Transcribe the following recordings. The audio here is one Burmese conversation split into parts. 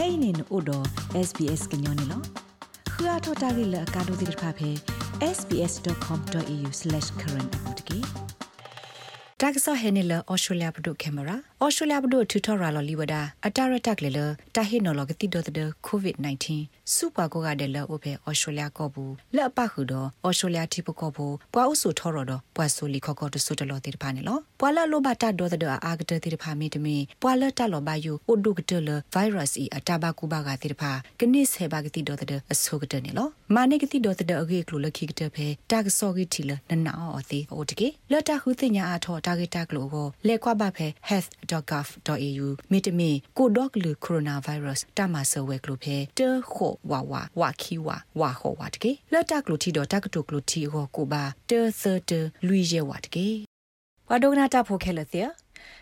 kainin odo sbs gnyone lo khua thota gi la ka do dir pha phe sbs.com.au/current apotki တာကဆောဟဲနေလဩစတြေးလျဘဒုကင်မရာဩစတြေးလျဘဒုထူထော်ရာလလီဝဒါအတာရတက်လေလတာဟိနော်လကတိဒတ်ဒကိုဗစ် -19 စူပါကိုကတဲ့လောအဖေဩစတြေးလျကောဘူးလက်ပခုတော့ဩစတြေးလျတိပကောဘူးပွာဥဆူထော်ရတော့ပွာဆူလီခော့ခော့တဆူတလောတိတဖာနေလောပွာလလိုဘတာဒေါ်တဲ့အာဂတဲ့တိတဖာမီတမီပွာလတလောဘယူအိုဒုကတလဗိုင်းရပ်စ်အတာဘကူဘာကတိတဖာကနိဆေဘာကတိဒေါ်တဲ့အဆုကတဲ့နေလောမာနေကတိဒေါ်တဲ့အဂေကလိုလခိကတဲ့ဖေတာကဆောဂီတီလနနာအော်တိအိုတကေလတ်တခုသိညာအထောတာဂက်တာကလိုကိုလေခွာဘဖေ health.gov.au မိတမီကိုဒေါကလူကိုရိုနာဗိုင်းရပ်စ်တမဆဝဲကလိုဖေတခိုဝါဝါဝါခီဝါဝါခေါ်ဝါတကေလတ်တကလိုတီတော့တကတုကလိုတီဟောကိုပါတသတလူရဲဝါတကေဝါဒိုနာတာဖိုခဲလတဲ့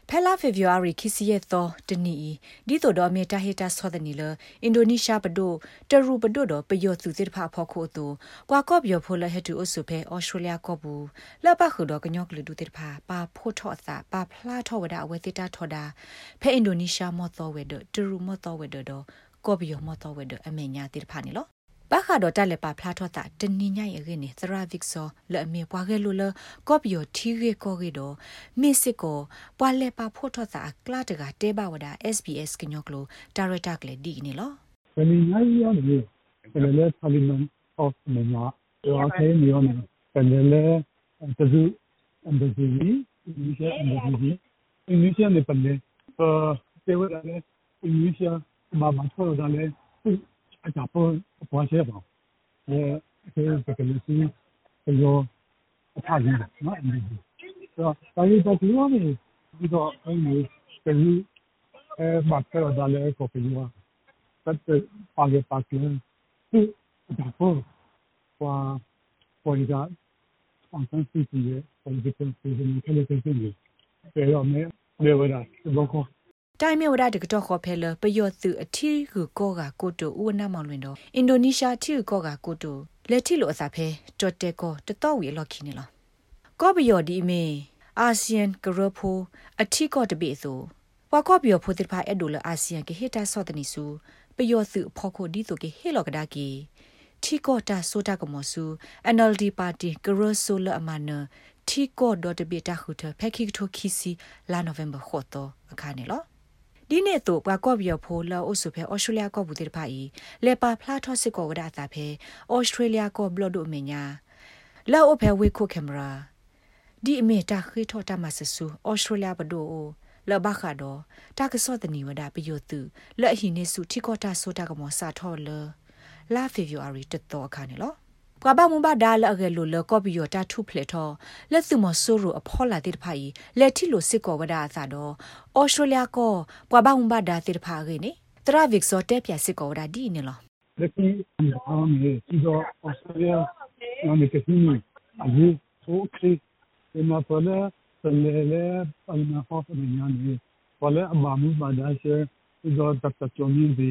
ဖဲလာဖေဗူအာရီခီစီရဲ့သောတနီဒီတို့တော့မေတာဟီတာဆောဒနီလအင်ဒိုနီးရှားပဒိုတရူပဒိုတော့ပယောသူစစ်ဖာဖောခိုတူကွာကော့ပြောဖိုလဟက်တူအဆုဖဲအော်စတြေးလျကော့ဘူးလပခုတော့ကညော့ကလူတူတစ်ဖာပါဖိုထော့အစာပါဖလာထော့ဝဒအဝဲစစ်တာထော်တာဖဲအင်ဒိုနီးရှားမော့သောဝဲဒတရူမော့သောဝဲဒတော့ကော့ပြောမော့သောဝဲဒအမေညာတစ်ဖာနီလော ဘာခါတော့တက်လက်ပါဖလာထော့တာတနိညာရဲ့ရင်းနေသရဗစ်ဆောလဲ့အမေပွားခဲ့လို့လကော့ပီယိုထီရဲကောကေတော့မစ်စစ်ကိုပွာလက်ပါဖို့ထော့တာကလာတကတဲဘဝဒ SBS ကညောကလိုဒါရတာကလေဒီနေလောတနိညာရဲ့နေတယ်လေပါလီမန်အော့မညာတော့ခဲနေရောနေတယ်လေတဇူအန်ဒဇီနီအင်းရှာအန်ဒဇီနီအင်းရှာနေပလေအာတေဝဒါလေအင်းရှာမမဆောဒါလေအကြပေါ် ပေါ်ချက်ပါအဲအဲကလေးစီရောအထားရနော်အမေတော့တာရီတော့ဒီလိုမျိုးဒီတော့အဲ့ဒီကလေးအဲမတ်တော့ဒါလည်းကိုပြီးွားတက်ပါရပါကင်းဒီတော့ပွာပေါ်ရအောင်ဆန်းစီစီရဲ့ political season ကလေးကလေးတွေပြောရမယ်လေဝဒါဘောကော တိုင်မြဝဒတကတော့ခေါ်ဖဲလပယောသူအထီကူကောကကိုတိုဥဝနာမောင်လွင်တော့အင်ဒိုနီးရှားထီကောကကိုတိုလက်ထီလိုအစာဖဲတော်တဲကောတတော်ဝီလော်ခီနေလောကောဘယောဒီမေအာဆီယံကရဖိုအထီကောတပိဆိုဝါကောဘယောဖိုတိဖာအဲ့ဒိုလအာဆီယံကဟီတာဆော့တနီစုပယောသူဖော်ခိုဒီဆိုကဟေလောကဒါကီထီကောတာဆိုတာကမောစု NLD ပါတီကရဆိုလအမနထီကောဒတ်ဘီတာခုထဖက်ခိထိုခီစီလာနိုဝင်ဘာခေါ်တော့အခါနေလော ဒီနေ့တော့ဘကော့ပြောဖိုလောအဆုဖဲဩစတြေးလျကော့ဘူးတဲ့ဖိုင်လေပါဖလာထော့စစ်ကောဝဒတာဖဲဩစတြေးလျကော့ဘလော့ဒိုမညာလောအဖဲဝေခုကင်မရာဒီအမေတာခိထော့တမဆဆူဩစတြေးလျဘဒိုလဘခါတော့တာကစော့တနီဝဒပယိုတုလက်ဟိနေစုထိကောတာဆိုတာကမောစာထော့လလာဖေဗူအာရီတတော်အခါနေလော ပကဘာမဘာဒါလအကလိုလကော်ပီယတာထုဖလက်ထောလက်စုမဆိုရအဖောလာတိတဖိုင်လက်တီလိုစစ်ကောဝဒါသာတော့ဩစတြေးလျကောပကဘာမဘာဒါတိတဖာခေနေတရာဗစ်စောတက်ပြစစ်ကောဝဒါဒီနေလောလက်တီအောင်နေဒီတော့ဩစတြေးလျနမကစီနီအယူဆိုခရီဒီမှာပေါ်လာဆလေလေပလနာဟောဖမညာနေပေါ်လာအမမှုဘာဒါရှေဒီတော့တပ်တချုံနေဒီ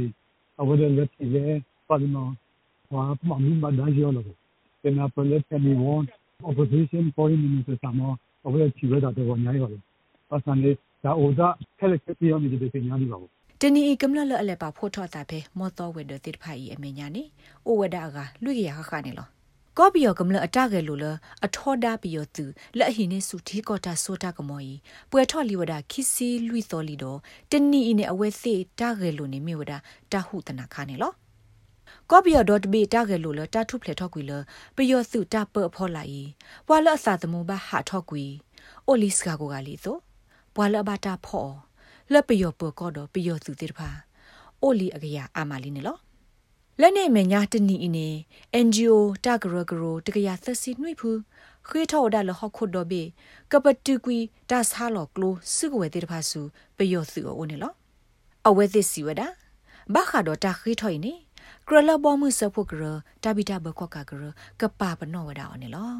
အဝဒလက်တီလေပလနာဟောအမ မှုဘာဒါရှေလော que na pele temi won opposition foreign minister sama over chiwe da de wo nyai ba lo pasane da oda khele ke ti yo mi de pe nyani ba တနီကမလလအလက်ပါဖို့ထော့တာပဲမောတော်ဝဲတဲ့တိဖိုင်အမေညာနေအိုဝဒါကလူရခခနေလောကောပီယောကမလအတကဲလိုလအထောဒါပီယောသူလက်ဟိနေစုတီကောတာဆိုတာကမောဤပွဲထော့လီဝဒခီစီလွိတော်လီတော့တနီအင်းအဝဲစေတကဲလိုနေမိဝဒတဟုတနာခါနေလော ကောပီယော .b တာဂဲလိုလတာထုဖလက်ထော့ကွေလပယောစုတာပဖောလာဤပွာလအစာသမုဘဟာထော့ကွေအိုလီစကာကိုကလီသောပွာလဘတာဖောလက်ပယောပကောတော့ပယောစုတိတဖာအိုလီအကရအာမလီနေလောလက်နေမညာတနီအင်း NGO တာဂရဂရိုတကရသစီနှွိဖူခေထောဒါလဟခုဒဘေကပတူကွီဒါဆာလောကလိုစုကွယ်တိတဖာစုပယောစုအိုနေလောအဝဲသစီဝဒဘာခါတော့တာခေထော်နေ ကရလဘောမှုစဖို့ကရတဘိတာဘခွက်ကကရကပပနောဝဒါအနေလော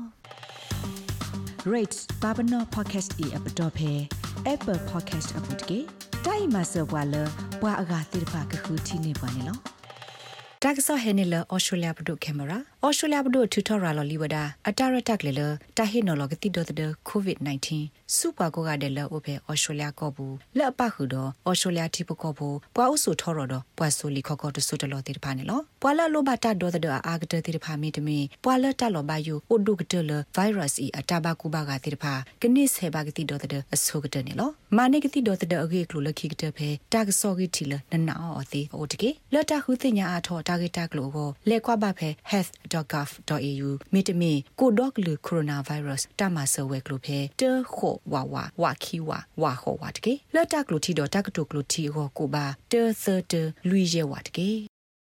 rates babano podcast e app dot phe apple podcast app dot ke dai ma so wa le wa aga tir ba ka khu thi ne ba ne lo တက်ဆာဟဲနီလာအော်စတြေးလျဘဒုကင်မရာအော်စတြေးလျဘဒုတူတော်ရာလော်လီဝဒါအတာရတက်လေလတာဟီနိုလော်ဂတိဒိုတဒကိုဗစ် -19 စူပါကိုကတဲ့လောဖေအော်စတြေးလျကောဘူးလက်ပခုတော့အော်စတြေးလျတိပကောဘူးပွားဥစုထော်တော့ပွားဆိုလီခေါကောတဆုတလောတိတဖာနေလောပွာလလိုဘတာဒေါ်တဲ့အာဂတတိတဖာမီတမီပွာလတလောဘယုအိုဒုကတလဗိုင်းရပ်စ်အတာဘကူဘကတိတဖာကနိစ်ဟေဘကတိဒေါ်တဲ့အဆုကတနေလောမာနေကတိဒေါ်တဲ့အဂေကလိုလခိကတဖေတာကစောဂီတီလနနာအော်တိအိုတကေလတခုသိညာအထောတာဂေတာကလိုကိုလေကွာဘဖေ health.gov.au မီတမီကိုဒေါကလူကိုရိုနာဗိုင်းရပ်စ်တမဆဝဲကလိုဖေတခိုဝါဝါဝါခီဝါဝါဟောဝါတကေလတကလိုတီဒေါ်တကတုကလိုတီဟောကိုပါတသတလူရဲဝါတကေ